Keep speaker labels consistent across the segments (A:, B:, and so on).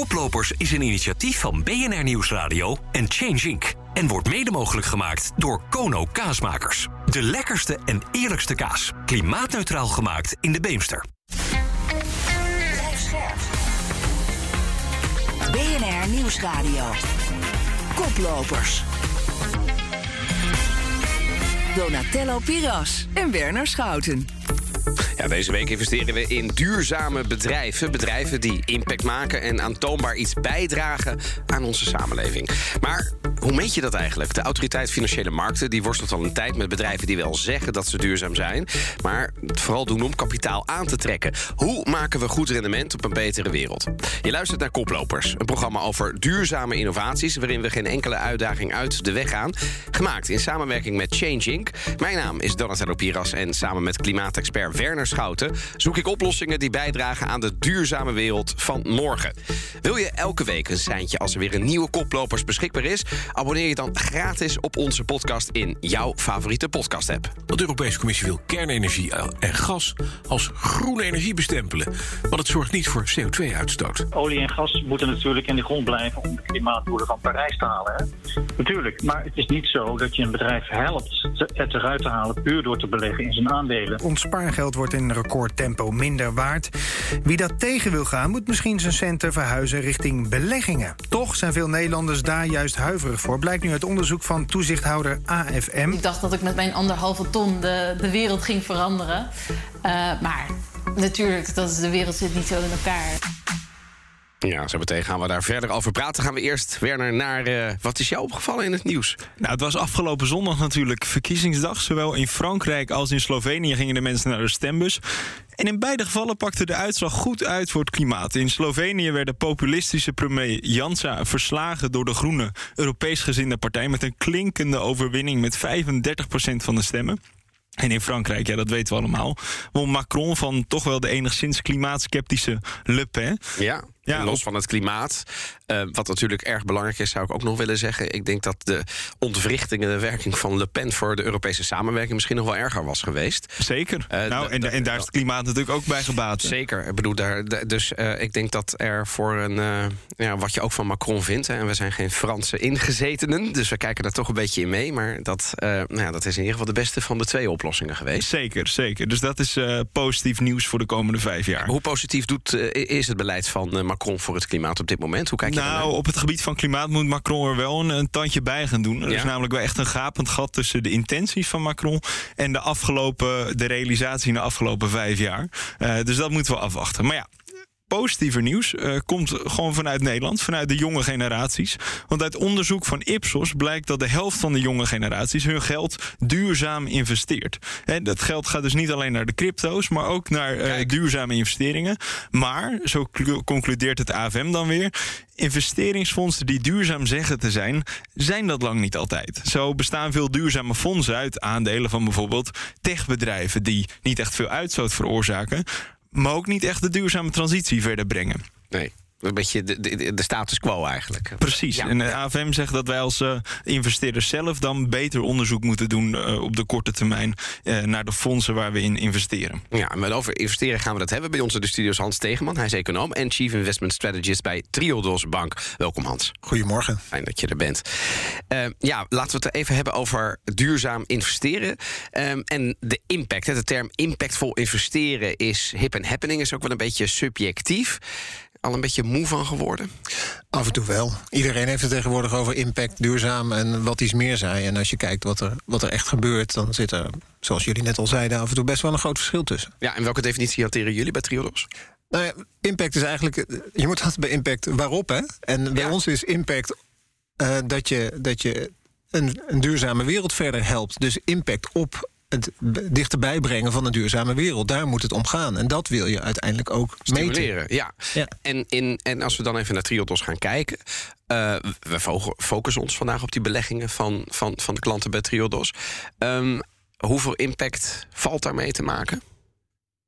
A: Koplopers is een initiatief van BNR Nieuwsradio en Change Inc. En wordt mede mogelijk gemaakt door Kono Kaasmakers. De lekkerste en eerlijkste kaas. Klimaatneutraal gemaakt in de Beemster.
B: BNR Nieuwsradio. Koplopers. Donatello Piras en Werner Schouten.
C: Ja, deze week investeren we in duurzame bedrijven. Bedrijven die impact maken en aantoonbaar iets bijdragen aan onze samenleving. Maar hoe meet je dat eigenlijk? De Autoriteit Financiële Markten die worstelt al een tijd met bedrijven die wel zeggen dat ze duurzaam zijn, maar het vooral doen om kapitaal aan te trekken. Hoe maken we goed rendement op een betere wereld? Je luistert naar Koplopers, een programma over duurzame innovaties waarin we geen enkele uitdaging uit de weg gaan. Gemaakt in samenwerking met Change Inc. Mijn naam is Donatello Piras en samen met klimaatexpert Werner Schouten zoek ik oplossingen die bijdragen aan de duurzame wereld van morgen. Wil je elke week een seintje als er weer een nieuwe Koplopers beschikbaar is? Abonneer je dan gratis op onze podcast in jouw favoriete podcast-app.
D: De Europese Commissie wil kernenergie en gas als groene energie bestempelen. Want het zorgt niet voor CO2-uitstoot.
E: Olie en gas moeten natuurlijk in de grond blijven om de klimaatdoelen van Parijs te halen. Hè? Natuurlijk, maar het is niet zo dat je een bedrijf helpt het eruit te halen puur door te beleggen in zijn aandelen.
F: Ons spaargeld wordt in recordtempo minder waard. Wie dat tegen wil gaan, moet misschien zijn centen verhuizen richting beleggingen. Toch zijn veel Nederlanders daar juist huiverig voor. Blijkt nu uit onderzoek van toezichthouder AFM.
G: Ik dacht dat ik met mijn anderhalve ton de, de wereld ging veranderen. Uh, maar natuurlijk, dat is, de wereld zit niet zo in elkaar.
C: Ja, zo meteen gaan we daar verder over praten. Gaan we eerst, Werner, naar uh, wat is jou opgevallen in het nieuws?
H: Nou, het was afgelopen zondag natuurlijk verkiezingsdag. Zowel in Frankrijk als in Slovenië gingen de mensen naar de stembus. En in beide gevallen pakte de uitslag goed uit voor het klimaat. In Slovenië werd de populistische premier Jansa verslagen door de groene Europees gezinde partij met een klinkende overwinning met 35% van de stemmen. En in Frankrijk, ja, dat weten we allemaal, won Macron van toch wel de enigszins klimaatskeptische Le Pen.
C: Ja. Ja, los van het klimaat. Uh, wat natuurlijk erg belangrijk is, zou ik ook nog willen zeggen. Ik denk dat de ontwrichting en de werking van Le Pen voor de Europese samenwerking misschien nog wel erger was geweest.
H: Zeker. Uh, nou, en, en, daar is het klimaat natuurlijk ook bij gebaat.
C: Zeker. Ik bedoel, daar, dus uh, ik denk dat er voor een. ja, wat je ook van Macron vindt. Hè, en we zijn geen Franse ingezetenen, dus we kijken daar toch een beetje in mee. Maar dat, nou ja, dat is in ieder geval de beste van de twee oplossingen geweest.
H: Zeker, zeker. Dus dat is positief nieuws voor de komende vijf jaar.
C: Hoe positief doet, is het beleid van Macron? Macron voor het klimaat op dit moment? Hoe kijk je
H: Nou, op het gebied van klimaat moet Macron er wel een, een tandje bij gaan doen. Er is namelijk wel echt een gapend gat tussen de intenties van Macron en de afgelopen, de realisatie in de afgelopen vijf jaar. Uh, dus dat moeten we afwachten. Maar ja, positiever nieuws uh, komt gewoon vanuit Nederland, vanuit de jonge generaties. Want uit onderzoek van Ipsos blijkt dat de helft van de jonge generaties hun geld duurzaam investeert. Dat geld gaat dus niet alleen naar de crypto's, maar ook naar uh, duurzame investeringen. Maar, zo concludeert het AFM dan weer, investeringsfondsen die duurzaam zeggen te zijn, zijn dat lang niet altijd. Zo bestaan veel duurzame fondsen uit aandelen van bijvoorbeeld techbedrijven die niet echt veel uitstoot veroorzaken, maar ook niet echt de duurzame transitie verder brengen.
C: Nee. Een beetje de, de, de, status quo eigenlijk.
H: Precies. En de AFM zegt dat wij als uh, investeerders zelf dan beter onderzoek moeten doen uh, op de korte termijn uh, naar de fondsen waar we in investeren.
C: Ja, en over investeren gaan we dat hebben. Bij ons in de studio's Hans Tegenman, hij is econoom en Chief Investment Strategist bij Triodos Bank. Welkom Hans.
F: Goedemorgen.
C: Fijn dat je er bent. ja, laten we het even hebben over duurzaam investeren um, en de impact. De term impactvol investeren is hip en happening, is ook wel een beetje subjectief al een beetje moe van geworden?
F: Af en toe wel. Iedereen heeft het tegenwoordig over impact, duurzaam en wat iets meer zei. En als je kijkt wat er, wat er echt gebeurt, dan zit er, zoals jullie net al zeiden, af en toe best wel een groot verschil tussen.
C: Ja, en welke definitie hanteren jullie bij Triodos?
F: Nou ja, impact is eigenlijk. Je moet altijd bij impact waarop, hè? En bij ons is impact uh, dat je, dat je een, een duurzame wereld verder helpt. Dus impact op het dichterbij brengen van een duurzame wereld. Daar moet het om gaan. En dat wil je uiteindelijk ook
C: Stimuleren,
F: meten.
C: Ja. ja. En, in, en als we dan even naar Triodos gaan kijken. Uh, we focussen ons vandaag op die beleggingen van, van, van de klanten bij Triodos. Um, hoeveel impact valt daarmee te maken?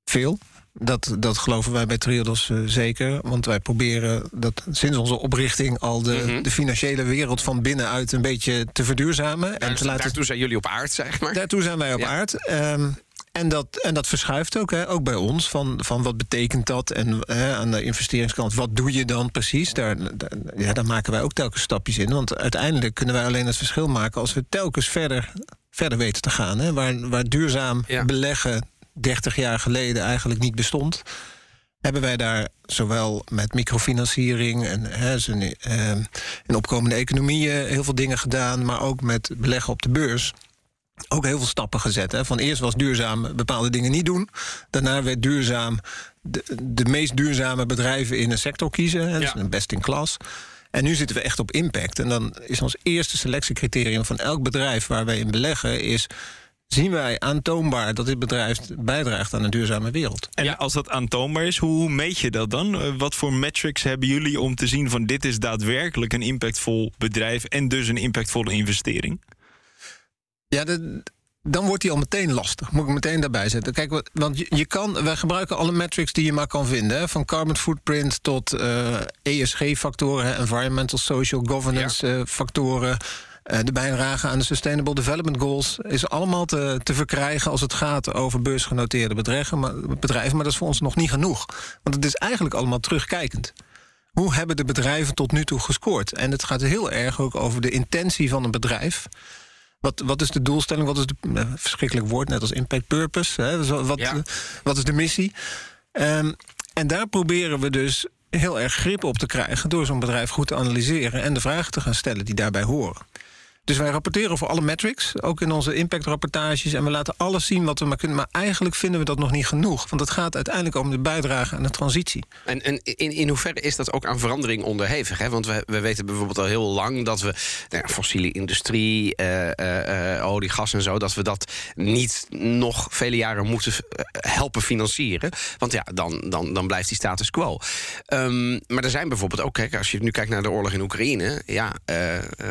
F: Veel. Dat, dat geloven wij bij Triodos uh, zeker. Want wij proberen dat sinds onze oprichting al de, mm -hmm. de financiële wereld van binnenuit een beetje te verduurzamen.
C: Daar, en te laten... Daartoe zijn jullie op aard, zeg maar.
F: Daartoe zijn wij op ja. aard. Um, En dat, en dat verschuift ook, hè, ook bij ons. Van, van wat betekent dat? En hè, aan de investeringskant, wat doe je dan precies? Daar, daar, ja, daar maken wij ook telkens stapjes in. Want uiteindelijk kunnen wij alleen het verschil maken als we telkens verder, verder weten te gaan. Hè? Waar, waar duurzaam
C: Ja.
F: beleggen 30 jaar geleden eigenlijk niet bestond. Hebben wij daar zowel met microfinanciering en hè, zijn, eh, in opkomende economieën heel veel dingen gedaan, maar ook met beleggen op de beurs ook heel veel stappen gezet. Hè. Van eerst was duurzaam bepaalde dingen niet doen. Daarna werd duurzaam de, de meest duurzame bedrijven in een sector kiezen. Hè.
C: Ja.
F: Dus best in klas. En nu zitten we echt op impact. En dan is ons eerste selectiecriterium van elk bedrijf waar wij in beleggen... is zien wij aantoonbaar dat dit bedrijf bijdraagt aan een duurzame wereld.
H: En als dat aantoonbaar is, hoe meet je dat dan? Eh, Wat voor metrics hebben jullie om te zien van dit is daadwerkelijk een impactvol bedrijf en dus een impactvolle investering?
F: Ja, de- dan wordt die al meteen lastig. Moet ik meteen daarbij zetten. Kijk, want je, je kan, wij gebruiken alle metrics die je maar kan vinden. Hè, van carbon footprint tot eh, ESG-factoren, hè, environmental, social, governance eh, factoren. Eh, de bijdrage aan de Sustainable Development Goals is allemaal te, te verkrijgen als het gaat over beursgenoteerde bedrijven maar, bedrijven. Maar dat is voor ons nog niet genoeg. Want het is eigenlijk allemaal terugkijkend. Hoe hebben de bedrijven tot nu toe gescoord? En het gaat heel erg ook over de intentie van een bedrijf. Wat, wat is de doelstelling? Wat is de eh, verschrikkelijk woord, net als impact purpose? Hè? Dus wat,
C: Ja.
F: wat is de missie? Ehm, en daar proberen we dus heel erg grip op te krijgen door zo'n bedrijf goed te analyseren en de vragen te gaan stellen die daarbij horen. Dus wij rapporteren over alle metrics, ook in onze impactrapportages. En we laten alles zien wat we maar kunnen. Maar eigenlijk vinden we dat nog niet genoeg. Want het gaat uiteindelijk om de bijdrage aan de transitie.
C: En, en in, in hoeverre is dat ook aan verandering onderhevig? Hè? Want we, we weten bijvoorbeeld al heel lang dat we nou ja, fossiele industrie, eh, eh, eh, olie, gas en zo, dat we dat niet nog vele jaren moeten helpen financieren. Want ja, dan, dan, dan blijft die status quo. Ehm, maar er zijn bijvoorbeeld ook, kijk, als je nu kijkt naar de oorlog in Oekraïne, ja,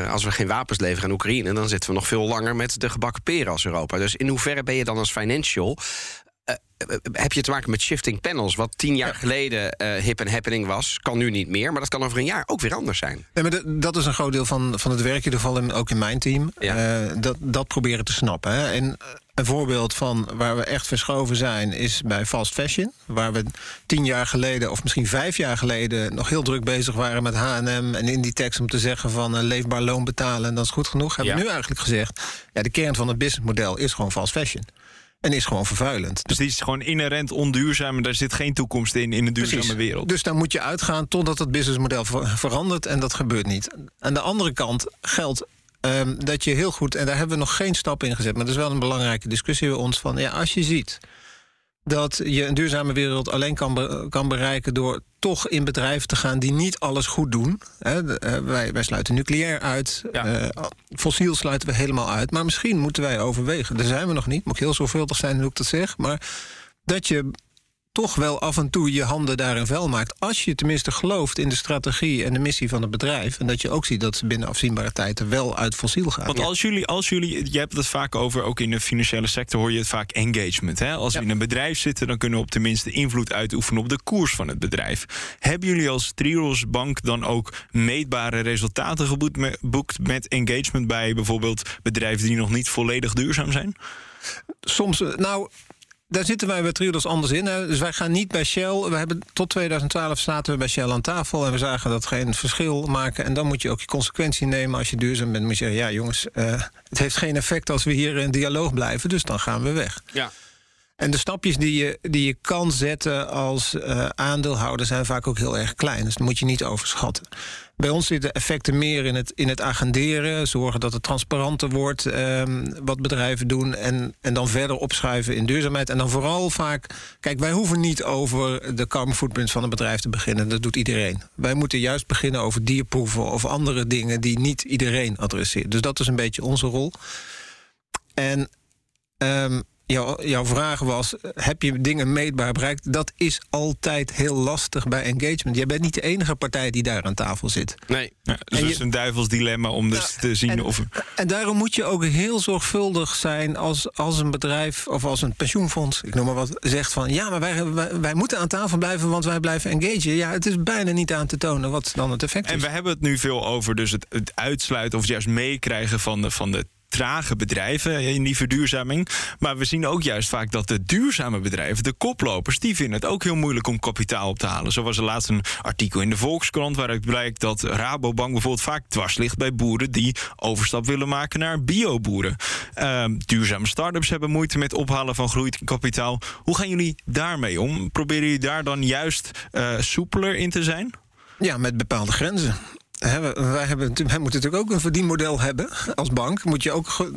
C: als we geen wapens leveren aan Oekraïne, dan zitten we nog veel langer met de gebakken peren als Europa. Dus in hoeverre ben je dan als financial eh, heb je te maken met shifting panels. Wat tien jaar geleden eh, hip en happening was, kan nu niet meer. Maar dat kan over een jaar ook weer anders zijn.
F: Nee, maar de- dat is een groot deel van, van het werk, in ieder geval in, ook in mijn team.
C: Ja.
F: Eh, dat, dat proberen te snappen. Hè. En eh, een voorbeeld van waar we echt verschoven zijn, is bij fast fashion. Waar we tien jaar geleden, of misschien vijf jaar geleden, nog heel druk bezig waren met HM en Inditex om te zeggen van een leefbaar loon betalen en dat is goed genoeg. Hebben we nu eigenlijk gezegd, ja, de kern van het businessmodel is gewoon fast fashion. En is gewoon vervuilend.
H: Dus die is gewoon inherent onduurzaam en daar zit geen toekomst in in een duurzame
F: Precies.
H: wereld.
F: Dus daar moet je uitgaan totdat het businessmodel ver- verandert en dat gebeurt niet. Aan de andere kant geldt ehm, dat je heel goed, en daar hebben we nog geen stap in gezet, maar dat is wel een belangrijke discussie bij ons van, ja, als je ziet dat je een duurzame wereld alleen kan, be- kan bereiken door toch in bedrijven te gaan die niet alles goed doen. Eh, wij, wij sluiten nucleair uit,
C: Ja.
F: eh, fossiel sluiten we helemaal uit. Maar misschien moeten wij overwegen, daar zijn we nog niet, moet ik heel zorgvuldig zijn hoe ik dat zeg, maar dat je toch wel af en toe je handen daarin vuil maakt. Als je tenminste gelooft in de strategie en de missie van het bedrijf. En dat je ook ziet dat ze binnen afzienbare tijd er wel uit fossiel gaan.
H: Want als jullie, als jullie, je hebt het vaak over, ook in de financiële sector hoor je het vaak engagement. Hè? Als we in een bedrijf zitten, dan kunnen we op tenminste invloed uitoefenen op de koers van het bedrijf. Hebben jullie als Triodos Bank dan ook meetbare resultaten geboekt met, boekt met engagement bij bijvoorbeeld bedrijven die nog niet volledig duurzaam zijn?
F: Soms, eh, nou, daar zitten wij bij Triodos anders in. Hè. Dus wij gaan niet bij Shell. We hebben, tot 2012 zaten we bij Shell aan tafel en we zagen dat geen verschil maken. En dan moet je ook je consequentie nemen. Als je duurzaam bent, moet je zeggen: ja, jongens, eh, het heeft geen effect als we hier in dialoog blijven. Dus dan gaan we weg.
C: Ja.
F: En de stapjes die je, die je kan zetten als eh, aandeelhouder zijn vaak ook heel erg klein. Dus dat moet je niet overschatten. Bij ons zitten effecten meer in het, in het agenderen. Zorgen dat het transparanter wordt ehm, wat bedrijven doen. En, en dan verder opschuiven in duurzaamheid. En dan vooral vaak. Kijk, wij hoeven niet over de carbon footprint van een bedrijf te beginnen. Dat doet iedereen. Wij moeten juist beginnen over dierproeven of andere dingen die niet iedereen adresseert. Dus dat is een beetje onze rol. En ehm, jouw, jouw vraag was: heb je dingen meetbaar bereikt? Dat is altijd heel lastig bij engagement. Jij bent niet de enige partij die daar aan tafel zit.
C: Nee.
H: Ja, dus
F: En
H: dat is een duivels dilemma om dus
F: Nou,
H: te zien
F: en-
H: of...
F: En daarom moet je ook heel zorgvuldig zijn als, als een bedrijf of als een pensioenfonds, ik noem maar wat, zegt van ja, maar wij, wij, wij moeten aan tafel blijven, want wij blijven engagen. Ja, het is bijna niet aan te tonen wat dan het effect
H: En
F: is.
H: we hebben het nu veel over dus het, het uitsluiten of juist meekrijgen van de, van de trage bedrijven in die verduurzaming. Maar we zien ook juist vaak dat de duurzame bedrijven, de koplopers, die vinden het ook heel moeilijk om kapitaal op te halen. Zo was er laatst een artikel in de Volkskrant waaruit blijkt dat Rabobank bijvoorbeeld vaak dwars ligt bij boeren die overstap willen maken naar bioboeren. Uh, duurzame start-ups hebben moeite met ophalen van groeikapitaal. Hoe gaan jullie daarmee om? Proberen jullie daar dan juist uh, soepeler in te zijn?
F: Ja, met bepaalde grenzen. Wij, hebben, wij moeten natuurlijk ook een verdienmodel hebben als bank. Moet je ook,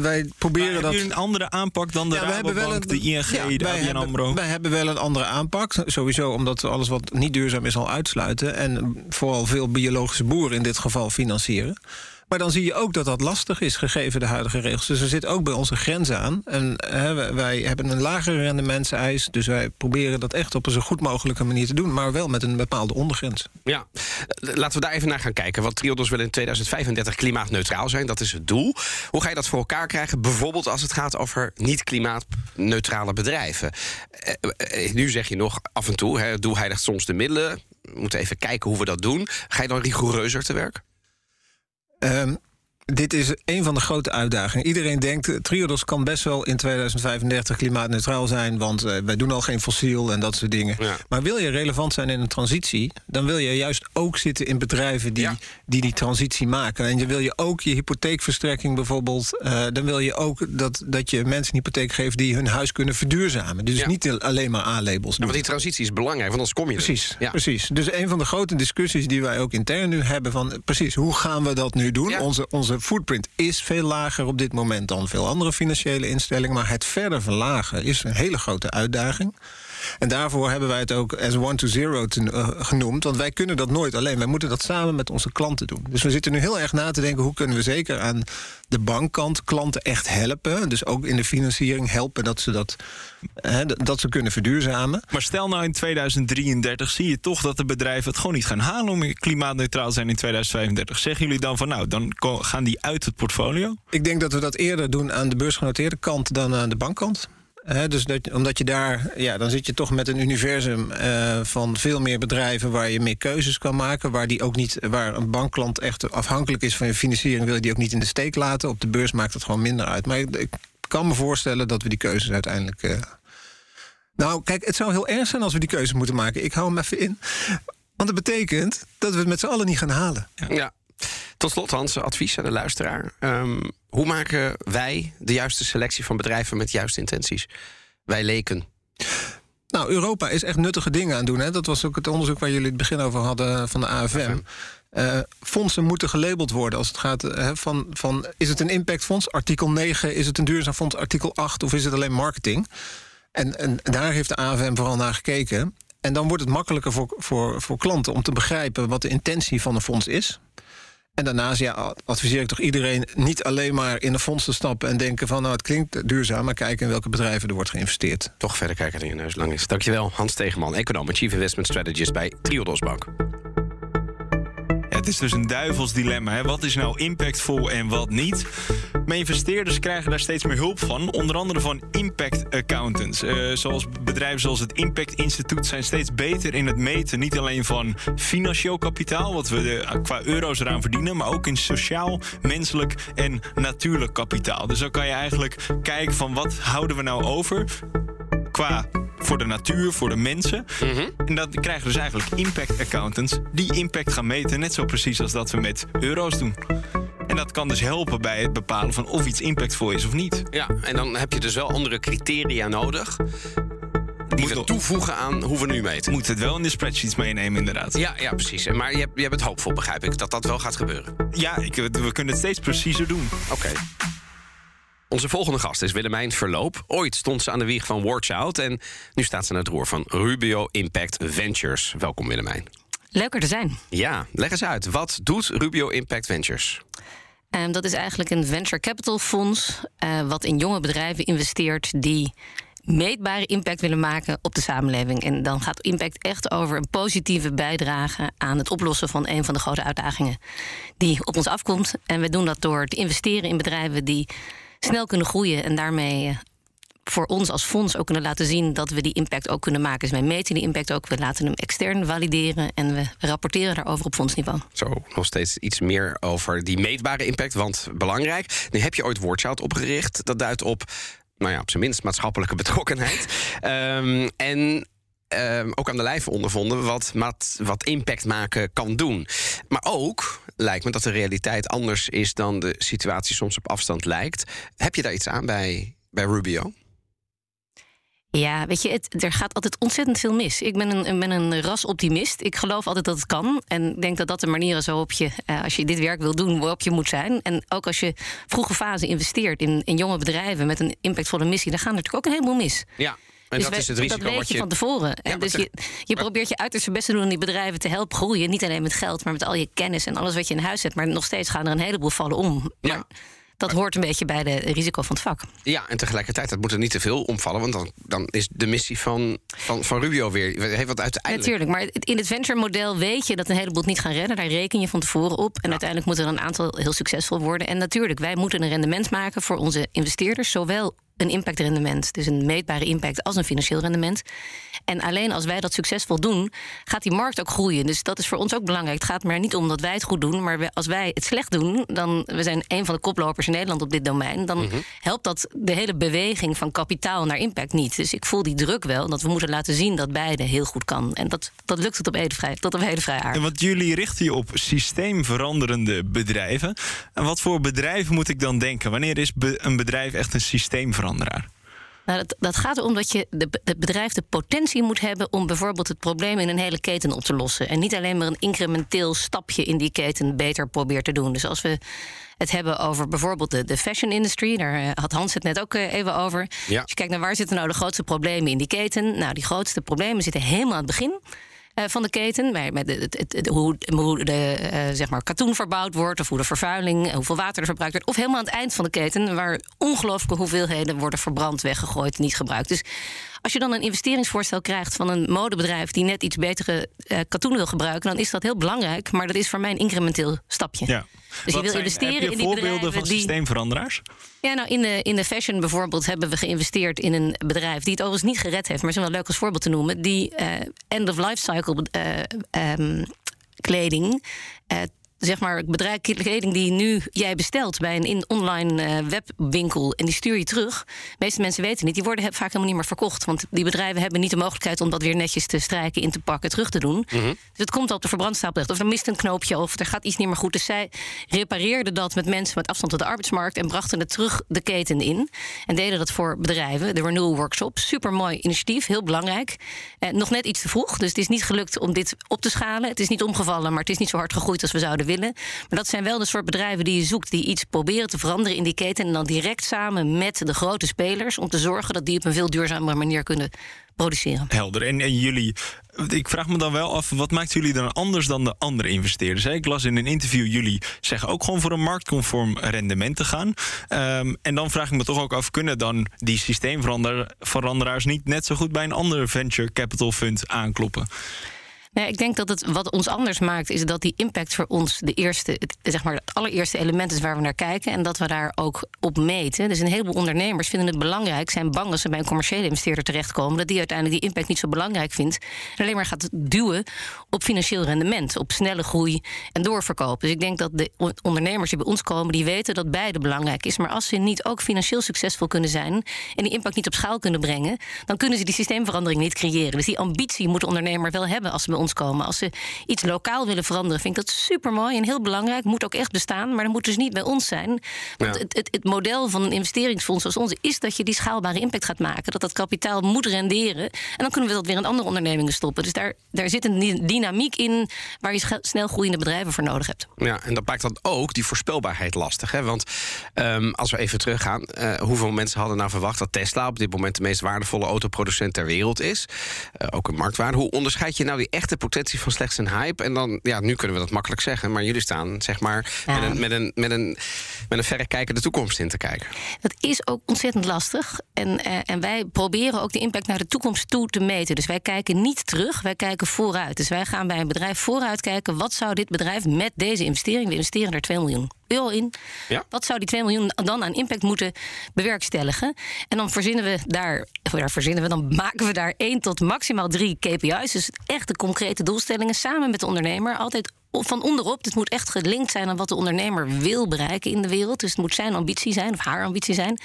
F: wij proberen maar
H: dat.
F: Hebben
H: een andere aanpak dan de ja, Rabobank, de ING, ja, de AMRO?
F: Wij hebben wel een andere aanpak. Sowieso omdat we alles wat niet duurzaam is al uitsluiten. En vooral veel biologische boeren in dit geval financieren. Maar dan zie je ook dat dat lastig is, gegeven de huidige regels. Dus er zit ook bij onze grens aan. En hè, wij hebben een lagere rendementseis. Dus wij proberen dat echt op een zo goed mogelijke manier te doen. Maar wel met een bepaalde ondergrens.
C: Ja, laten we daar even naar gaan kijken. Want Triodos wil in 2035 klimaatneutraal zijn. Dat is het doel. Hoe ga je dat voor elkaar krijgen? Bijvoorbeeld als het gaat over niet-klimaatneutrale bedrijven. Eh, eh, nu zeg je nog af en toe, hè, het doel heiligt soms de middelen. We moeten even kijken hoe we dat doen. Ga je dan rigoureuzer te werk?
F: Um, dit is een van de grote uitdagingen. Iedereen denkt, eh, Triodos kan best wel in 2035 klimaatneutraal zijn... want uh, wij doen al geen fossiel en dat soort dingen. Maar wil je relevant zijn in een transitie... dan wil je juist ook zitten in bedrijven die die, die transitie maken. En je wil je ook je hypotheekverstrekking bijvoorbeeld... Uh, dan wil je ook dat, dat je mensen een hypotheek geeft... die hun huis kunnen verduurzamen. Dus niet alleen maar A-labels
C: Want die transitie is belangrijk, want anders kom je
F: precies, er. Precies, dus een van de grote discussies die wij ook intern nu hebben... van precies, hoe gaan we dat nu doen? Onze, onze footprint is veel lager op dit moment dan veel andere financiële instellingen. Maar het verder verlagen is een hele grote uitdaging. En daarvoor hebben wij het ook as one to zero te, uh, genoemd. Want wij kunnen dat nooit alleen. Wij moeten dat samen met onze klanten doen. Dus we zitten nu heel erg na te denken... hoe kunnen we zeker aan de bankkant klanten echt helpen. Dus ook in de financiering helpen dat ze, dat, hè, dat ze kunnen verduurzamen.
H: Maar stel nou in 2033 zie je toch dat de bedrijven het gewoon niet gaan halen... om klimaatneutraal te zijn in 2035. Zeggen jullie dan van nou, dan gaan die uit het portfolio?
F: Ik denk dat we dat eerder doen aan de beursgenoteerde kant dan aan de bankkant dus dat, omdat je daar, ja, dan zit je toch met een universum uh, van veel meer bedrijven waar je meer keuzes kan maken. Waar, die ook niet, waar een bankklant echt afhankelijk is van je financiering, wil je die ook niet in de steek laten. Op de beurs maakt het gewoon minder uit. Maar ik, kan me voorstellen dat we die keuzes uiteindelijk. Uh... Nou, kijk, het zou heel erg zijn als we die keuzes moeten maken. Ik hou hem even in. Want dat betekent dat we het met z'n allen niet gaan halen.
C: Ja. Tot slot, Hans, advies aan de luisteraar. Um, hoe maken wij de juiste selectie van bedrijven met juiste intenties? Wij leken.
F: Nou, Europa is echt nuttige dingen aan het doen. Hè? Dat was ook het onderzoek waar jullie het begin over hadden van de AFM. Uh, fondsen moeten gelabeld worden als het gaat uh, van, van... is het een impactfonds, artikel 9? Is het een duurzaam fonds, artikel 8? Of is het alleen marketing? En, en daar heeft de AFM vooral naar gekeken. En dan wordt het makkelijker voor, voor, voor klanten om te begrijpen... wat de intentie van een fonds is. En daarnaast ja, adviseer ik toch iedereen niet alleen maar in een fonds te stappen en denken van nou het klinkt duurzaam, maar kijken in welke bedrijven er wordt geïnvesteerd.
C: Toch verder kijken dan je neus lang is. Dankjewel, Hans Tegenman, econoom chief investment strategist bij Triodos Bank
H: het is dus een duivels dilemma. Hè? Wat is nou impactvol en wat niet? Maar investeerders krijgen daar steeds meer hulp van. Onder andere van impact accountants. Uh, zoals bedrijven zoals het Impact Instituut zijn steeds beter in het meten. Niet alleen van financieel kapitaal, wat we de, qua euro's eraan verdienen. Maar ook in sociaal, menselijk en natuurlijk kapitaal. Dus dan kan je eigenlijk kijken van wat houden we nou over qua voor de natuur, voor de mensen. Mhm. En dat krijgen dus eigenlijk impact accountants die impact gaan meten, net zo precies als dat we met euro's doen. En dat kan dus helpen bij het bepalen van of iets impactvol is of niet.
C: Ja, en dan heb je dus wel andere criteria nodig. Die we toevoegen aan hoe we nu meten.
H: Moet het wel in de spreadsheets meenemen, inderdaad.
C: Ja, ja precies. Maar je hebt, je hebt het hoopvol, begrijp ik, dat dat wel gaat gebeuren.
H: Ja, ik, we kunnen het steeds preciezer doen.
C: Oké. Onze volgende gast is Willemijn Verloop. Ooit stond ze aan de wieg van Watch Out en nu staat ze aan het roer van Rubio Impact Ventures. Welkom Willemijn.
I: Leuk er te zijn.
C: Ja, leg eens uit. Wat doet Rubio Impact Ventures?
I: Um, dat is eigenlijk een venture capital fonds uh, wat in jonge bedrijven investeert die meetbare impact willen maken op de samenleving. En dan gaat impact echt over een positieve bijdrage aan het oplossen van een van de grote uitdagingen die op ons afkomt. En we doen dat door te investeren in bedrijven die snel kunnen groeien en daarmee eh, voor ons als fonds ook kunnen laten zien dat we die impact ook kunnen maken. Dus wij meten die impact ook, we laten hem extern valideren en we rapporteren daarover op fondsniveau.
C: Zo, nog steeds iets meer over die meetbare impact, want belangrijk. Nu heb je ooit Watchout opgericht. Dat duidt op, nou ja, op zijn minst maatschappelijke betrokkenheid. um, en uh, ook aan de lijf ondervonden wat, wat, wat impact maken kan doen. Maar ook lijkt me dat de realiteit anders is dan de situatie soms op afstand lijkt. Heb je daar iets aan bij, bij Rubio?
I: Ja, weet je, het, er gaat altijd ontzettend veel mis. Ik ben een, ben een rasoptimist. Ik geloof altijd dat het kan. En denk dat dat de manier is waarop je, uh, als je dit werk wil doen, waarop je moet zijn. En ook als je vroege fase investeert in, in jonge bedrijven met een impactvolle missie, dan gaan er natuurlijk ook een heleboel mis.
C: Ja. En dus dat is het risico
I: dat weet
C: wat
I: je, van tevoren. en dus je, je probeert je uiterste best te doen om die bedrijven te helpen groeien. Niet alleen met geld, maar met al je kennis en alles wat je in huis hebt. Maar nog steeds gaan er een heleboel vallen om. Maar dat hoort een beetje bij de risico van het vak.
C: Ja, en tegelijkertijd, dat moet er niet te veel omvallen. Want dan, dan is de missie van, van, van Rubio weer. Heeft wat uiteindelijk.
I: Natuurlijk, maar in het venture model weet je dat een heleboel het niet gaan redden. Daar reken je van tevoren op. En uiteindelijk moet er een aantal heel succesvol worden. En natuurlijk, wij moeten een rendement maken voor onze investeerders. Zowel een impactrendement, dus een meetbare impact als een financieel rendement. En alleen als wij dat succesvol doen, gaat die markt ook groeien. Dus dat is voor ons ook belangrijk. Het gaat maar niet om dat wij het goed doen, maar als wij het slecht doen, dan we zijn een van de koplopers in Nederland op dit domein, dan
C: Mhm.
I: helpt dat de hele beweging van kapitaal naar impact niet. Dus ik voel die druk wel dat we moeten laten zien dat beide heel goed kan. En dat, dat lukt het op hele vrij, tot op hele vrij aard.
H: En wat jullie richten je op systeemveranderende bedrijven. En wat voor bedrijven moet ik dan denken? Wanneer is be- een bedrijf echt een
I: Nou, dat, dat gaat erom dat je de, het bedrijf de potentie moet hebben om bijvoorbeeld het probleem in een hele keten op te lossen. En niet alleen maar een incrementeel stapje in die keten beter probeert te doen. Dus als we het hebben over bijvoorbeeld de, de fashion industry, daar eh, had Hans het net ook eh, even over.
C: Ja.
I: Als je kijkt naar waar zitten nou de grootste problemen in die keten. Nou, die grootste problemen zitten helemaal aan het begin. Eh, van de keten, bij de, het, het- hoe de eh, zeg maar katoen verbouwd wordt, of hoe de vervuiling, eh, hoeveel water er verbruikt wordt, of helemaal aan het eind van de keten, waar ongelooflijke hoeveelheden worden verbrand, weggegooid, niet gebruikt. Dus als je dan een investeringsvoorstel krijgt van een modebedrijf die net iets betere eh, katoen wil gebruiken, dan is dat heel belangrijk, maar dat is voor mij een incrementeel stapje.
H: Ja.
I: Dus je wil
H: zijn-
I: investeren
H: heb je
I: in die
H: voorbeelden van
I: die-
H: systeemveranderaars?
I: Ja, nou in de, in de fashion bijvoorbeeld hebben we geïnvesteerd in een bedrijf die het overigens niet gered heeft, maar is wel leuk als voorbeeld te noemen, die eh, end of life cycle eh, ehm, kleding. Zeg maar bedrijf, kleding die nu jij bestelt bij een in online eh, webwinkel en die stuur je terug. De meeste mensen weten niet, die worden vaak helemaal niet meer verkocht. Want die bedrijven hebben niet de mogelijkheid om dat weer netjes te strijken, in te pakken, terug te doen. Dus het komt op de verbrandstapel terecht. Of er mist een knoopje of er gaat iets niet meer goed. Dus zij repareerden dat met mensen met afstand tot de arbeidsmarkt en brachten het terug de keten in. En deden dat voor bedrijven. De Renewal Workshop. Super mooi initiatief, heel belangrijk. Eh, nog net iets te vroeg. Dus het is niet gelukt om dit op te schalen. Het is niet omgevallen, maar het is niet zo hard gegroeid als we zouden willen. Maar dat zijn wel de soort bedrijven die je zoekt, die iets proberen te veranderen in die keten. En dan direct samen met de grote spelers om te zorgen dat die op een veel duurzamere manier kunnen produceren.
H: Helder. En, jullie, ik vraag me dan wel af, wat maakt jullie dan anders dan de andere investeerders? Ik las in een interview, jullie zeggen ook gewoon voor een marktconform rendement te gaan. Ehm, en dan vraag ik me toch ook af, kunnen dan die systeemveranderaars niet net zo goed bij een ander venture capital fund aankloppen?
I: Ik denk dat het wat ons anders maakt, is dat die impact voor ons de eerste, het, zeg maar, het allereerste element is waar we naar kijken. En dat we daar ook op meten. Dus een heleboel ondernemers vinden het belangrijk, zijn bang als ze bij een commerciële investeerder terechtkomen, dat die uiteindelijk die impact niet zo belangrijk vindt. En alleen maar gaat duwen op financieel rendement, op snelle groei en doorverkoop. Dus ik denk dat de on- ondernemers die bij ons komen, die weten dat beide belangrijk is. Maar als ze niet ook financieel succesvol kunnen zijn en die impact niet op schaal kunnen brengen, dan kunnen ze die systeemverandering niet creëren. Dus die ambitie moet de ondernemer wel hebben als ze bij ons komen. Als ze iets lokaal willen veranderen, vind ik dat super mooi en heel belangrijk. Moet ook echt bestaan, maar dat moet dus niet bij ons zijn. Want
C: Ja.
I: het, het, het model van een investeringsfonds zoals ons is dat je die schaalbare impact gaat maken. Dat dat kapitaal moet renderen. En dan kunnen we dat weer in andere ondernemingen stoppen. Dus daar, daar zit een dy- dynamiek in waar je snel groeiende bedrijven voor nodig hebt.
C: Ja, en dat maakt dan ook die voorspelbaarheid lastig. Hè? Want ehm, als we even teruggaan, eh, hoeveel mensen hadden nou verwacht dat Tesla op dit moment de meest waardevolle autoproducent ter wereld is? Eh, ook een marktwaarde. Hoe onderscheid je nou die echte potentie van slechts een hype? En dan, ja, nu kunnen we dat makkelijk zeggen, maar jullie staan zeg maar
I: Ja.
C: met, een, met, een, met, een, met een verrekijker de toekomst in te kijken.
I: Dat is ook ontzettend lastig. En, eh, en wij proberen ook de impact naar de toekomst toe te meten. Dus wij kijken niet terug, wij kijken vooruit. Dus wij gaan bij een bedrijf vooruit kijken... wat zou dit bedrijf met deze investering... we investeren er 2 miljoen. Euro in.
C: Ja.
I: Wat zou die 2 miljoen dan aan impact moeten bewerkstelligen? En dan verzinnen we daar, of daar verzinnen we, dan maken we daar één tot maximaal drie KPI's. Dus echte concrete doelstellingen samen met de ondernemer. Altijd van onderop. Het moet echt gelinkt zijn aan wat de ondernemer wil bereiken in de wereld. Dus het moet zijn ambitie zijn of haar ambitie zijn.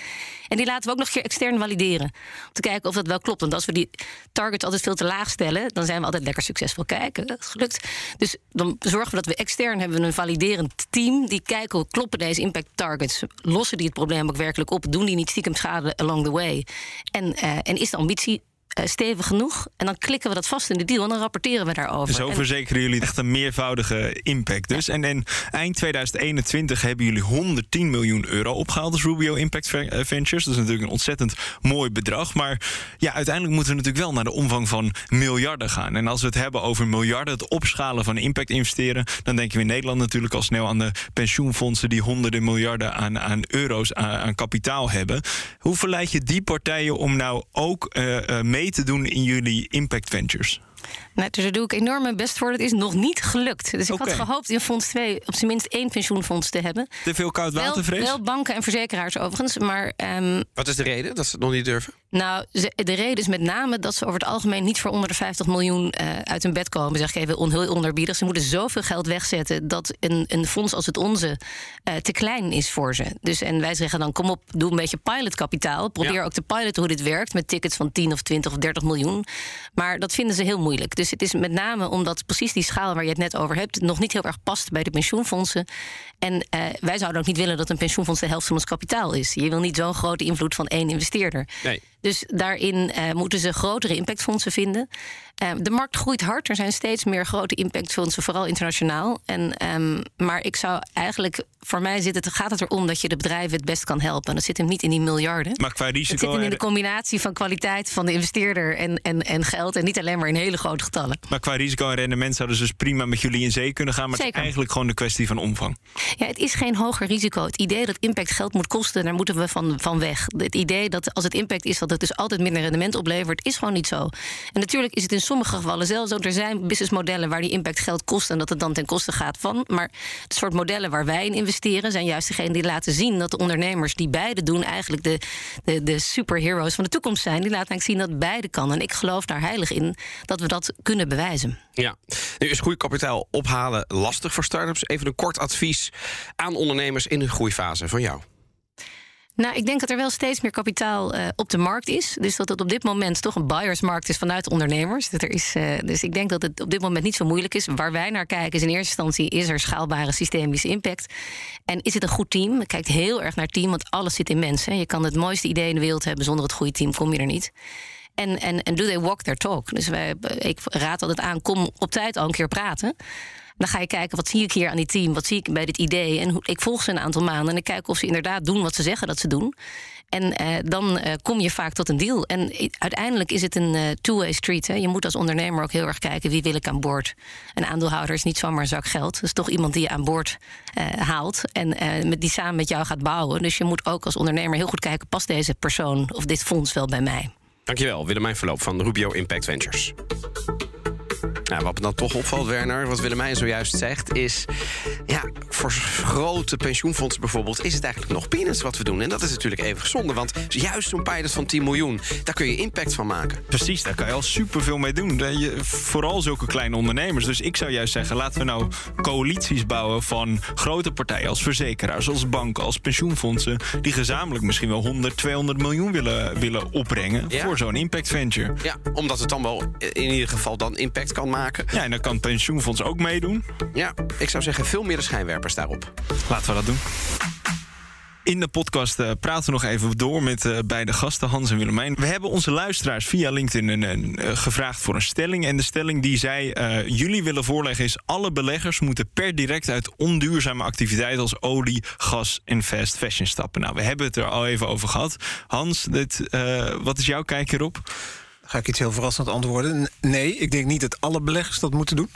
I: En die laten we ook nog een keer extern valideren. Om te kijken of dat wel klopt. Want als we die targets altijd veel te laag stellen, dan zijn we altijd lekker succesvol. Kijken, dat is gelukt. Dus dan zorgen we dat we extern hebben een validerend team. Die kijken hoe kloppen deze impact targets. Lossen die het probleem ook werkelijk op? Doen die niet stiekem schade along the way? En, uh, en is de ambitie stevig genoeg. En dan klikken we dat vast in de deal en dan rapporteren we daarover.
H: Zo
I: En-
H: verzekeren jullie echt een meervoudige impact dus. En, en eind 2021 hebben jullie 110 miljoen euro opgehaald als Rubio Impact eh, Ventures. Dat is natuurlijk een ontzettend mooi bedrag. Maar ja, uiteindelijk moeten we natuurlijk wel naar de omvang van miljarden gaan. En als we het hebben over miljarden, het opschalen van impact investeren... dan denken we in Nederland natuurlijk al snel aan de pensioenfondsen... die honderden miljarden aan, aan euro's aan, aan kapitaal hebben. Hoe verleid je die partijen om nou ook eh, eh, te doen in jullie impact ventures?
I: Dus daar doe ik enorm mijn best voor. Dat is nog niet gelukt. Dus ik had gehoopt in Fonds 2 op zijn minst één pensioenfonds te hebben.
H: Te veel koud
I: Wel,
H: watervrees?
I: wel banken en verzekeraars overigens. Maar ehm,
C: Wat is de reden dat ze het nog niet durven?
I: nou, ze- de reden is met name dat ze over het algemeen niet voor onder de 50 miljoen eh, uit hun bed komen. Zeg ik even on, heel onerbiedig. Ze moeten zoveel geld wegzetten dat een, een fonds als het onze eh, te klein is voor ze. Dus, en wij zeggen dan: kom op, doe een beetje pilotkapitaal. Probeer
C: Ja.
I: ook te piloten hoe dit werkt met tickets van 10 of 20 of 30 miljoen. Maar dat vinden ze heel moeilijk. Dus het is met name omdat precies die schaal waar je het net over hebt nog niet heel erg past bij de pensioenfondsen. En eh, wij zouden ook niet willen dat een pensioenfonds de helft van ons kapitaal is. Je wil niet zo'n grote invloed van één investeerder.
C: Nee.
I: Dus daarin eh, moeten ze grotere impactfondsen vinden. Eh, de markt groeit hard. Er zijn steeds meer grote impactfondsen, vooral internationaal. En, ehm, maar ik zou eigenlijk, voor mij zit het, gaat het erom dat je de bedrijven het best kan helpen. En dat zit hem niet in die miljarden.
H: Maar qua
I: Het zit
H: risico,
I: hem in de combinatie van kwaliteit van de investeerder en, en, en geld. En niet alleen maar in hele grote getallen.
H: maar qua risico en rendement zouden ze dus prima met jullie in zee kunnen gaan. Maar het is eigenlijk gewoon een kwestie van omvang.
I: Ja, het is geen hoger risico. Het idee dat impact geld moet kosten, daar moeten we van, van weg. Het idee dat als het impact is, dat het dus altijd minder rendement oplevert, is gewoon niet zo. En natuurlijk is het in sommige gevallen zelfs zo. Er zijn businessmodellen waar die impact geld kost en dat het dan ten koste gaat van. Maar het soort modellen waar wij in investeren, zijn juist degene die laten zien dat de ondernemers die beide doen, eigenlijk de, de, de superheroes van de toekomst zijn. Die laten eigenlijk zien dat beide kan. En ik geloof daar heilig in dat we dat kunnen bewijzen.
C: Ja, nu is groeikapitaal ophalen lastig voor startups. Even een kort advies aan ondernemers in hun groeifase van jou.
I: Nou, ik denk dat er wel steeds meer kapitaal eh, op de markt is. Dus dat het op dit moment toch een buyersmarkt is vanuit ondernemers. Er is, eh, dus ik denk dat het op dit moment niet zo moeilijk is. Waar wij naar kijken is in eerste instantie... is er schaalbare systemische impact? En is het een goed team? Ik kijk heel erg naar team, want alles zit in mensen. Je kan het mooiste idee in de wereld hebben... zonder het goede team kom je er niet. En, en, en do they walk their talk? Dus wij, ik raad altijd aan, kom op tijd al een keer praten. Dan ga je kijken, wat zie ik hier aan die team? Wat zie ik bij dit idee? En ik volg ze een aantal maanden en ik kijk of ze inderdaad doen wat ze zeggen dat ze doen. En eh, dan eh, kom je vaak tot een deal. En uiteindelijk is het een eh, two-way street. Hè. Je moet als ondernemer ook heel erg kijken wie wil ik aan boord. Een aandeelhouder is niet zomaar een zak geld. Dat is toch iemand die je aan boord haalt en met, die samen met jou gaat bouwen. Dus je moet ook als ondernemer heel goed kijken, past deze persoon of dit fonds wel bij mij?
C: Dankjewel, Willemijn Verloop van Rubio Impact Ventures. Nou, wat me dan toch opvalt, Werner, wat Willemijn zojuist zegt, is... ja, voor grote pensioenfondsen bijvoorbeeld is het eigenlijk nog peanuts wat we doen. En dat is natuurlijk even zonde, want juist zo'n pilot van 10 miljoen... daar kun je impact van maken.
H: Precies, daar kan je al superveel mee doen. Eh, je- vooral zulke kleine ondernemers. Dus ik zou juist zeggen, laten we nou coalities bouwen van grote partijen als verzekeraars, als banken, als pensioenfondsen, die gezamenlijk misschien wel 100, 200 miljoen willen, willen opbrengen
C: Ja.
H: voor zo'n impact venture.
C: Ja, omdat het dan wel in ieder geval dan impact kan maken.
H: Ja, en dan kan het pensioenfonds ook meedoen.
C: Ja, ik zou zeggen veel meer de schijnwerpers daarop.
H: Laten we dat doen. In de podcast eh, praten we nog even door met eh, beide gasten, Hans en Willemijn. We hebben onze luisteraars via LinkedIn een, een, eh, gevraagd voor een stelling. En de stelling die zij jullie willen voorleggen is... alle beleggers moeten per direct uit onduurzame activiteiten... als olie, gas en fast fashion stappen. Nou, we hebben het er al even over gehad. Hans, dit, wat is jouw kijk hierop?
F: Ga ik iets heel verrassend antwoorden? Nee, ik denk niet dat alle beleggers dat moeten doen.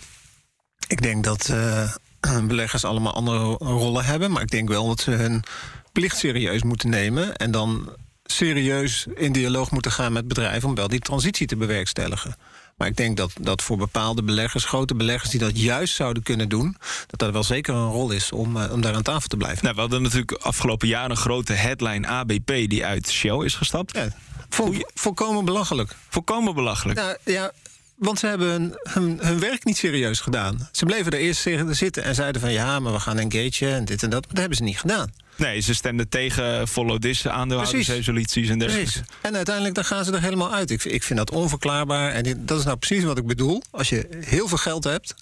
F: Ik denk dat eh, beleggers allemaal andere rollen hebben. Maar ik denk wel dat ze hun plicht serieus moeten nemen. En dan serieus in dialoog moeten gaan met bedrijven om wel die transitie te bewerkstelligen. Maar ik denk dat, dat voor bepaalde beleggers, grote beleggers die dat juist zouden kunnen doen, dat dat wel zeker een rol is om, uh, om daar aan tafel te blijven.
H: Nou, we hadden natuurlijk afgelopen jaar een grote headline ABP die uit Shell is gestapt.
F: Ja, vol, volkomen belachelijk.
H: Volkomen belachelijk.
F: Nou, ja, want ze hebben hun, hun, hun, werk niet serieus gedaan. Ze bleven er eerst zitten en zeiden van ja, maar we gaan engageren en dit en dat. Maar dat hebben ze niet gedaan.
H: Nee, ze stemden tegen follow this aandeelhoudersresoluties en dergelijke.
F: En uiteindelijk dan gaan ze er helemaal uit. Ik, ik vind dat onverklaarbaar. En dat is nou precies wat ik bedoel. Als je heel veel geld hebt,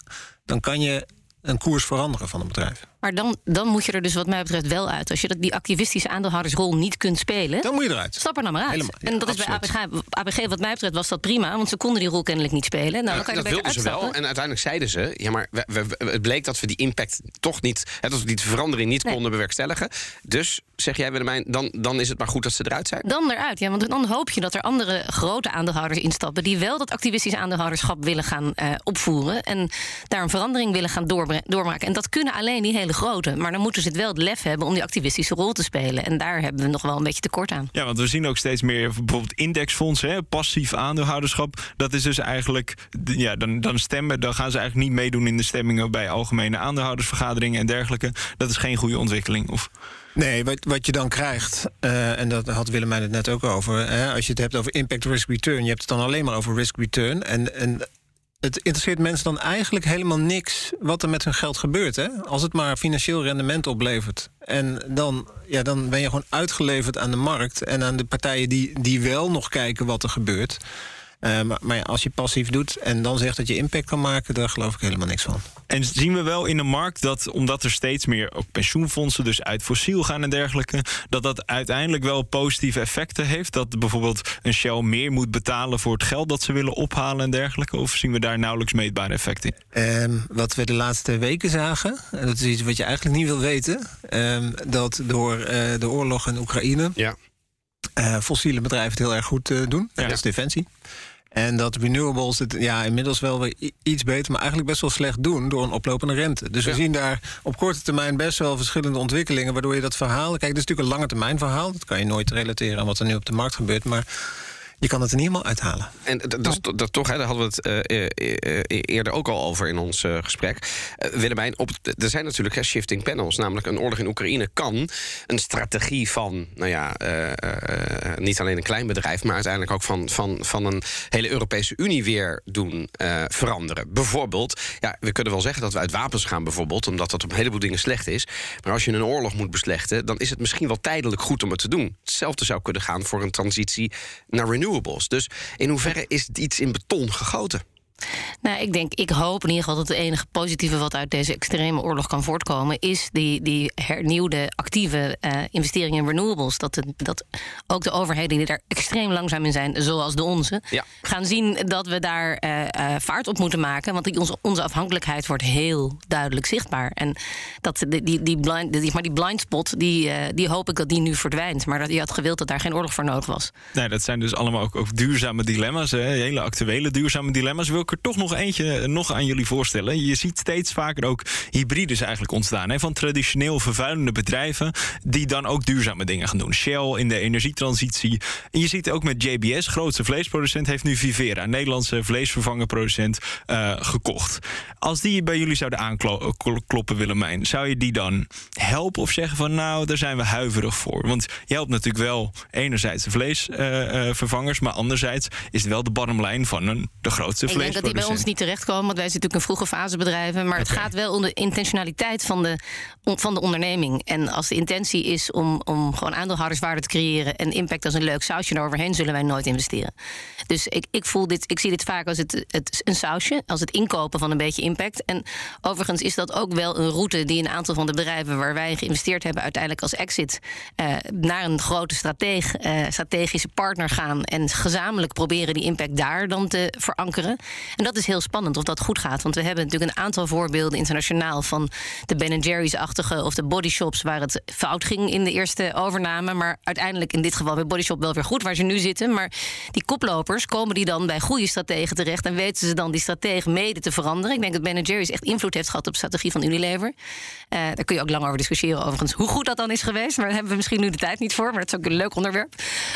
F: dan kan je een koers veranderen van een bedrijf.
I: Maar dan, dan moet je er dus wat mij betreft wel uit. Als je dat, die activistische aandeelhoudersrol niet kunt spelen...
F: Dan moet je eruit.
I: Stap er dan maar uit. Helemaal, en dat is bij APG, APG, wat mij betreft, was dat prima. Want ze konden die rol kennelijk niet spelen. Nou, dan kan je
C: dat wilden ze wel. En uiteindelijk zeiden ze... Ja, maar we, we, het bleek dat we die impact toch niet... Hè, dat we die verandering niet konden bewerkstelligen. Dus, zeg jij Willemijn, dan, dan is het maar goed dat ze eruit zijn?
I: Dan eruit, ja. Want dan hoop je dat er andere grote aandeelhouders instappen... die wel dat activistisch aandeelhouderschap willen gaan uh, opvoeren... en daar een verandering willen gaan doormaken. En dat kunnen alleen die hele grote. Maar dan moet moeten ze het wel het lef hebben om die activistische rol te spelen. En daar hebben we nog wel een beetje tekort aan.
H: Ja, want we zien ook steeds meer bijvoorbeeld indexfondsen, hè, passief aandeelhouderschap. Dat is dus eigenlijk, ja, dan, dan stemmen, dan gaan ze eigenlijk niet meedoen in de stemmingen bij algemene aandeelhoudersvergaderingen en dergelijke. Dat is geen goede ontwikkeling. Of...
F: Nee, wat, wat je dan krijgt, uh, en dat had Willemijn het net ook over. Hè, als je het hebt over impact risk return, je hebt het dan alleen maar over risk return. En, en het interesseert mensen dan eigenlijk helemaal niks wat er met hun geld gebeurt. Hè? Als het maar financieel rendement oplevert. En dan, ja, dan ben je gewoon uitgeleverd aan de markt en aan de partijen die, die wel nog kijken wat er gebeurt. Uh, maar, maar ja, als je passief doet en dan zegt dat je impact kan maken, daar geloof ik helemaal niks van.
H: En zien we wel in de markt dat, omdat er steeds meer ook pensioenfondsen dus uit fossiel gaan en dergelijke, dat dat uiteindelijk wel positieve effecten heeft? Dat bijvoorbeeld een Shell meer moet betalen voor het geld dat ze willen ophalen en dergelijke? Of zien we daar nauwelijks meetbare effecten
F: in? Um, wat we de laatste weken zagen, en dat is iets wat je eigenlijk niet wil weten, um, dat door uh, de oorlog in Oekraïne. Ja. Uh, fossiele bedrijven het heel erg goed uh, doen. Ja. Dat is defensie. En dat renewables het ja, inmiddels wel weer iets beter, maar eigenlijk best wel slecht doen door een oplopende rente. Dus we zien daar op korte termijn best wel verschillende ontwikkelingen, waardoor je dat verhaal. Kijk, dit is natuurlijk een lange termijn verhaal. Dat kan je nooit relateren aan wat er nu op de markt gebeurt. Maar je kan het er niet helemaal uithalen.
C: En dat, dat, dat toch, hè, daar hadden we het uh, uh, eerder ook al over in ons gesprek. Willemijn, op, er zijn natuurlijk shifting panels. Namelijk een oorlog in Oekraïne kan een strategie van, nou ja, niet alleen een klein bedrijf, maar uiteindelijk ook van, van, van een hele Europese Unie weer doen veranderen. Bijvoorbeeld, ja, we kunnen wel zeggen dat we uit wapens gaan, bijvoorbeeld, omdat dat op een heleboel dingen slecht is. Maar als je een oorlog moet beslechten, dan is het misschien wel tijdelijk goed om het te doen. Hetzelfde zou kunnen gaan voor een transitie naar Dus in hoeverre is iets in beton gegoten?
I: Nou, ik denk, ik hoop in ieder geval dat het enige positieve wat uit deze extreme oorlog kan voortkomen, is die, die hernieuwde actieve uh, investeringen in renewables. Dat, de, dat ook de overheden die daar extreem langzaam in zijn, zoals de onze, ja. gaan zien dat we daar uh, uh, vaart op moeten maken. Want die, onze, onze afhankelijkheid wordt heel duidelijk zichtbaar. En dat, die, die, die, blind, die, maar die blind spot, die, die hoop ik dat die nu verdwijnt. Maar dat je had gewild dat daar geen oorlog voor nodig was.
H: Nee, dat zijn dus allemaal ook, ook duurzame dilemma's, hè? hele actuele duurzame dilemma's. Wil ik er toch nog eentje nog aan jullie voorstellen. Je ziet steeds vaker ook hybrides eigenlijk ontstaan. Hè, van traditioneel vervuilende bedrijven die dan ook duurzame dingen gaan doen. Shell in de energietransitie. En je ziet ook met JBS, grootste vleesproducent, heeft nu Vivera, een Nederlandse vleesvervangerproducent, uh, gekocht. Als die bij jullie zouden aankloppen, Willemijn, zou je die dan helpen of zeggen van nou, daar zijn we huiverig voor? Want je helpt natuurlijk wel enerzijds de vleesvervangers, uh, maar anderzijds is het wel de bottom line van een, de grootste vlees
I: dat die bij ons niet terechtkomen, want wij zijn natuurlijk een vroege fase bedrijven. Maar het gaat wel om de intentionaliteit van de, van de onderneming. En als de intentie is om, om gewoon aandeelhouderswaarde te creëren en impact als een leuk sausje eroverheen, zullen wij nooit investeren. Dus ik, ik voel dit, ik zie dit vaak als het, het, een sausje, als het inkopen van een beetje impact. En overigens is dat ook wel een route die een aantal van de bedrijven waar wij geïnvesteerd hebben, uiteindelijk als exit uh, naar een grote strateeg, uh, strategische partner gaan en gezamenlijk proberen die impact daar dan te verankeren. En dat is heel spannend of dat goed gaat. Want we hebben natuurlijk een aantal voorbeelden internationaal van de Ben Jerry's-achtige of de bodyshops waar het fout ging in de eerste overname. Maar uiteindelijk in dit geval bij bodyshop wel weer goed waar ze nu zitten. Maar die koplopers komen die dan bij goede strategen terecht en weten ze dan die strategen mede te veranderen. Ik denk dat Ben Jerry's echt invloed heeft gehad op de strategie van Unilever. Uh, daar kun je ook lang over discussiëren overigens hoe goed dat dan is geweest. Maar daar hebben we misschien nu de tijd niet voor. Maar dat is ook een leuk onderwerp.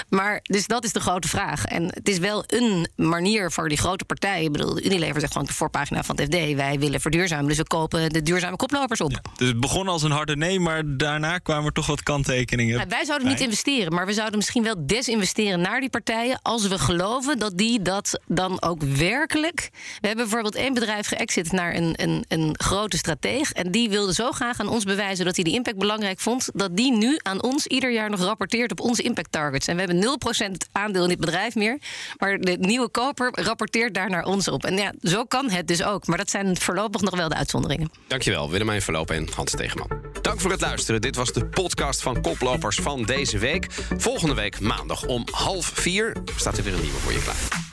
I: Maar dus dat is de grote vraag. En het is wel een manier voor die grote partijen. Bedoel, Unilever zegt gewoon op de voorpagina van het FD: wij willen verduurzamen. Dus we kopen de duurzame koplopers op.
H: dus het begon als een harde nee, maar daarna kwamen er toch wat kanttekeningen.
I: Nou, wij zouden niet investeren, maar we zouden misschien wel desinvesteren naar die partijen. als we geloven dat die dat dan ook werkelijk. We hebben bijvoorbeeld één bedrijf geëxit naar een, een, een grote strateeg. En die wilde zo graag aan ons bewijzen dat hij die impact belangrijk vond. dat die nu aan ons ieder jaar nog rapporteert op onze impact targets. En we hebben 0% aandeel in dit bedrijf meer. Maar de nieuwe koper rapporteert daar naar ons op. En ja, zo kan het dus ook. Maar dat zijn voorlopig nog wel de uitzonderingen.
C: Dankjewel, Willemijn Verloop en Hans Tegenman. Dank voor het luisteren. Dit was de podcast van Koplopers van deze week. Volgende week maandag om half vier staat er weer een nieuwe voor je klaar.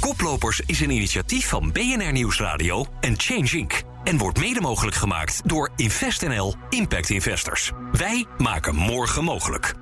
A: Koplopers is een initiatief van BNR Nieuwsradio en Change Inc. En wordt mede mogelijk gemaakt door InvestNL Impact Investors. Wij maken morgen mogelijk.